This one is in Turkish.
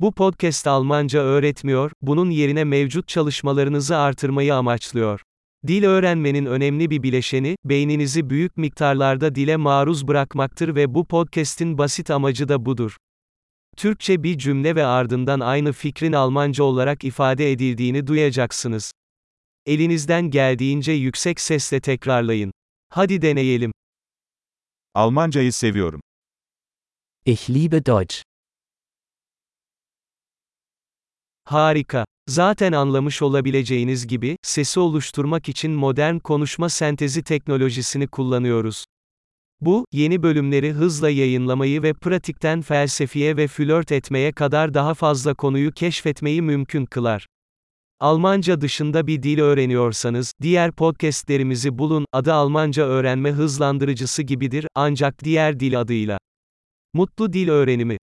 Bu podcast Almanca öğretmiyor, bunun yerine mevcut çalışmalarınızı artırmayı amaçlıyor. Dil öğrenmenin önemli bir bileşeni, beyninizi büyük miktarlarda dile maruz bırakmaktır ve bu podcast'in basit amacı da budur. Türkçe bir cümle ve ardından aynı fikrin Almanca olarak ifade edildiğini duyacaksınız. Elinizden geldiğince yüksek sesle tekrarlayın. Hadi deneyelim. Almancayı seviyorum. Ich liebe Deutsch. Harika. Zaten anlamış olabileceğiniz gibi, sesi oluşturmak için modern konuşma sentezi teknolojisini kullanıyoruz. Bu, yeni bölümleri hızla yayınlamayı ve pratikten felsefeye ve flört etmeye kadar daha fazla konuyu keşfetmeyi mümkün kılar. Almanca dışında bir dil öğreniyorsanız, diğer podcastlerimizi bulun, adı Almanca öğrenme hızlandırıcısı gibidir, ancak diğer dil adıyla. Mutlu dil öğrenimi